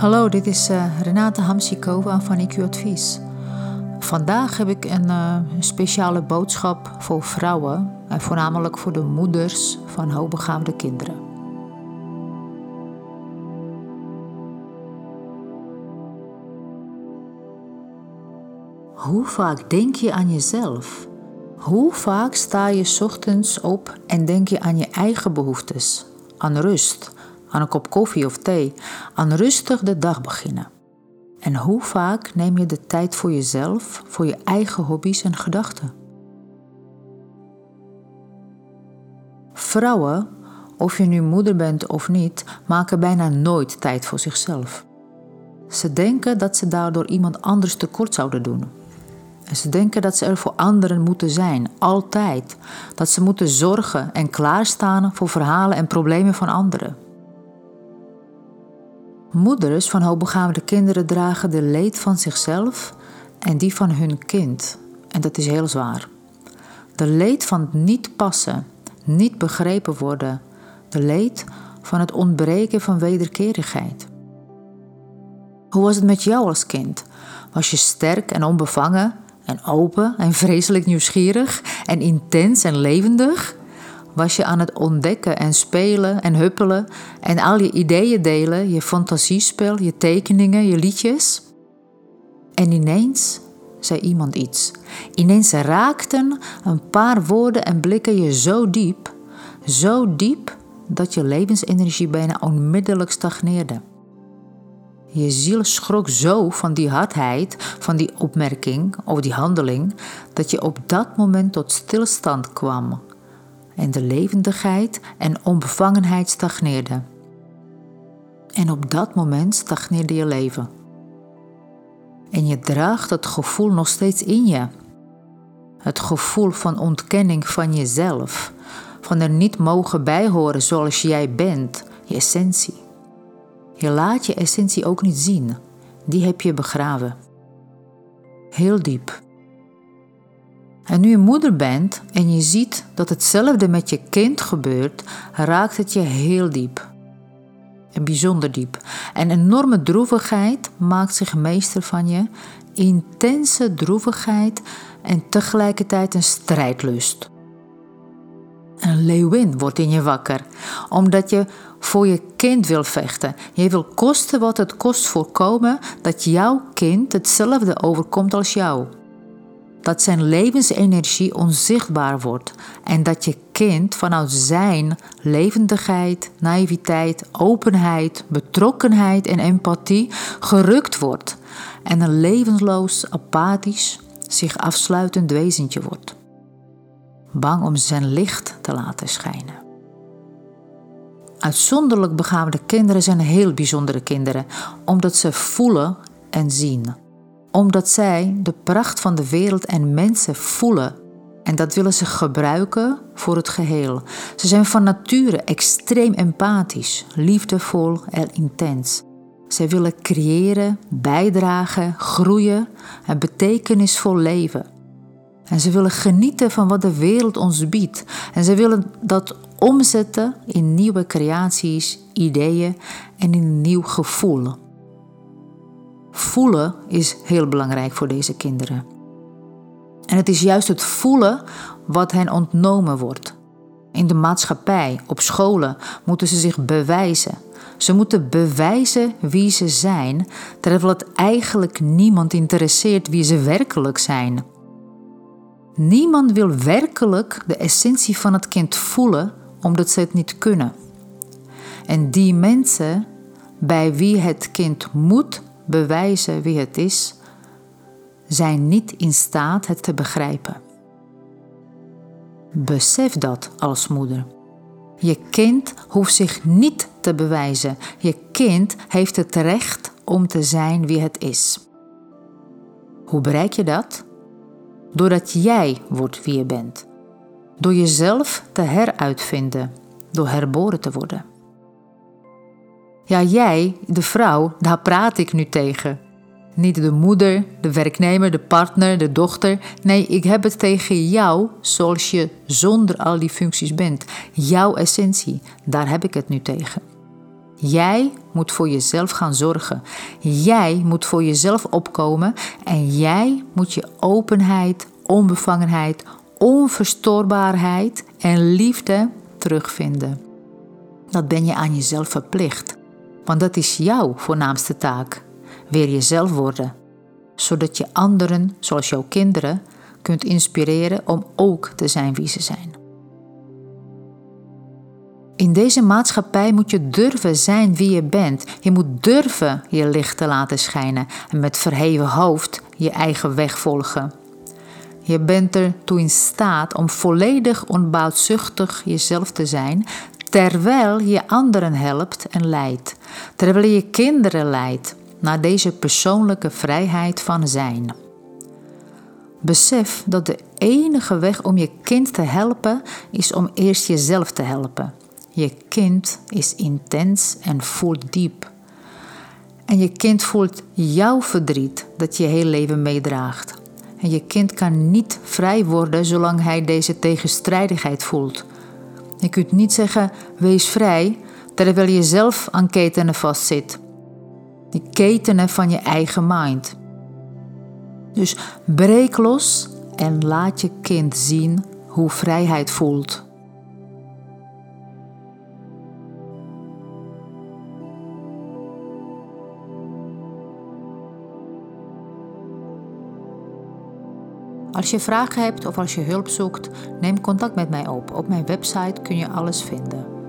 Hallo, dit is uh, Renate Hamsikova van IQ Advies. Vandaag heb ik een uh, speciale boodschap voor vrouwen en voornamelijk voor de moeders van hoogbegaafde kinderen. Hoe vaak denk je aan jezelf? Hoe vaak sta je ochtends op en denk je aan je eigen behoeftes, aan rust, aan een kop koffie of thee, aan rustig de dag beginnen? En hoe vaak neem je de tijd voor jezelf, voor je eigen hobby's en gedachten? Vrouwen, of je nu moeder bent of niet, maken bijna nooit tijd voor zichzelf. Ze denken dat ze daardoor iemand anders tekort zouden doen. En ze denken dat ze er voor anderen moeten zijn, altijd. Dat ze moeten zorgen en klaarstaan voor verhalen en problemen van anderen. Moeders van hoogbegaafde kinderen dragen de leed van zichzelf en die van hun kind. En dat is heel zwaar. De leed van het niet passen, niet begrepen worden. De leed van het ontbreken van wederkerigheid. Hoe was het met jou als kind? Was je sterk en onbevangen en open en vreselijk nieuwsgierig en intens en levendig? Was je aan het ontdekken en spelen en huppelen en al je ideeën delen, je fantasiespel, je tekeningen, je liedjes? En ineens zei iemand iets. Ineens raakten een paar woorden en blikken je zo diep, zo diep dat je levensenergie bijna onmiddellijk stagneerde. Je ziel schrok zo van die hardheid, van die opmerking of die handeling, dat je op dat moment tot stilstand kwam en de levendigheid en onbevangenheid stagneerde. En op dat moment stagneerde je leven. En je draagt het gevoel nog steeds in je. Het gevoel van ontkenning van jezelf, van er niet mogen bijhoren zoals jij bent, je essentie. Je laat je essentie ook niet zien, die heb je begraven. Heel diep. En nu je moeder bent en je ziet dat hetzelfde met je kind gebeurt, raakt het je heel diep. En bijzonder diep. En enorme droevigheid maakt zich meester van je. Intense droevigheid en tegelijkertijd een strijdlust. Een leeuwin wordt in je wakker, omdat je voor je kind wil vechten. Je wil kosten wat het kost voorkomen dat jouw kind hetzelfde overkomt als jou dat zijn levensenergie onzichtbaar wordt en dat je kind vanuit zijn levendigheid, naïviteit, openheid, betrokkenheid en empathie gerukt wordt en een levensloos, apathisch, zich afsluitend wezentje wordt. Bang om zijn licht te laten schijnen. Uitzonderlijk begaafde kinderen zijn heel bijzondere kinderen, omdat ze voelen en zien omdat zij de pracht van de wereld en mensen voelen. En dat willen ze gebruiken voor het geheel. Ze zijn van nature extreem empathisch, liefdevol en intens. Zij willen creëren, bijdragen, groeien en betekenisvol leven. En ze willen genieten van wat de wereld ons biedt. En ze willen dat omzetten in nieuwe creaties, ideeën en in een nieuw gevoel. Voelen is heel belangrijk voor deze kinderen. En het is juist het voelen wat hen ontnomen wordt. In de maatschappij, op scholen, moeten ze zich bewijzen. Ze moeten bewijzen wie ze zijn, terwijl het eigenlijk niemand interesseert wie ze werkelijk zijn. Niemand wil werkelijk de essentie van het kind voelen omdat ze het niet kunnen. En die mensen bij wie het kind moet bewijzen wie het is, zijn niet in staat het te begrijpen. Besef dat als moeder. Je kind hoeft zich niet te bewijzen. Je kind heeft het recht om te zijn wie het is. Hoe bereik je dat? Doordat jij wordt wie je bent. Door jezelf te heruitvinden, door herboren te worden. Ja, jij, de vrouw, daar praat ik nu tegen. Niet de moeder, de werknemer, de partner, de dochter. Nee, ik heb het tegen jou zoals je zonder al die functies bent. Jouw essentie, daar heb ik het nu tegen. Jij moet voor jezelf gaan zorgen. Jij moet voor jezelf opkomen en jij moet je openheid, onbevangenheid, onverstoorbaarheid en liefde terugvinden. Dat ben je aan jezelf verplicht, want dat is jouw voornaamste taak. Weer jezelf worden, zodat je anderen, zoals jouw kinderen, kunt inspireren om ook te zijn wie ze zijn. In deze maatschappij moet je durven zijn wie je bent. Je moet durven je licht te laten schijnen en met verheven hoofd je eigen weg volgen. Je bent ertoe in staat om volledig onbaatzuchtig jezelf te zijn, terwijl je anderen helpt en leidt, terwijl je kinderen leidt naar deze persoonlijke vrijheid van zijn. Besef dat de enige weg om je kind te helpen is om eerst jezelf te helpen. Je kind is intens en voelt diep. En je kind voelt jouw verdriet dat je heel leven meedraagt. En je kind kan niet vrij worden zolang hij deze tegenstrijdigheid voelt. Je kunt niet zeggen: wees vrij, terwijl je zelf aan ketenen vastzit. Die ketenen van je eigen mind. Dus breek los en laat je kind zien hoe vrijheid voelt. Als je vragen hebt of als je hulp zoekt, neem contact met mij op. Op mijn website kun je alles vinden.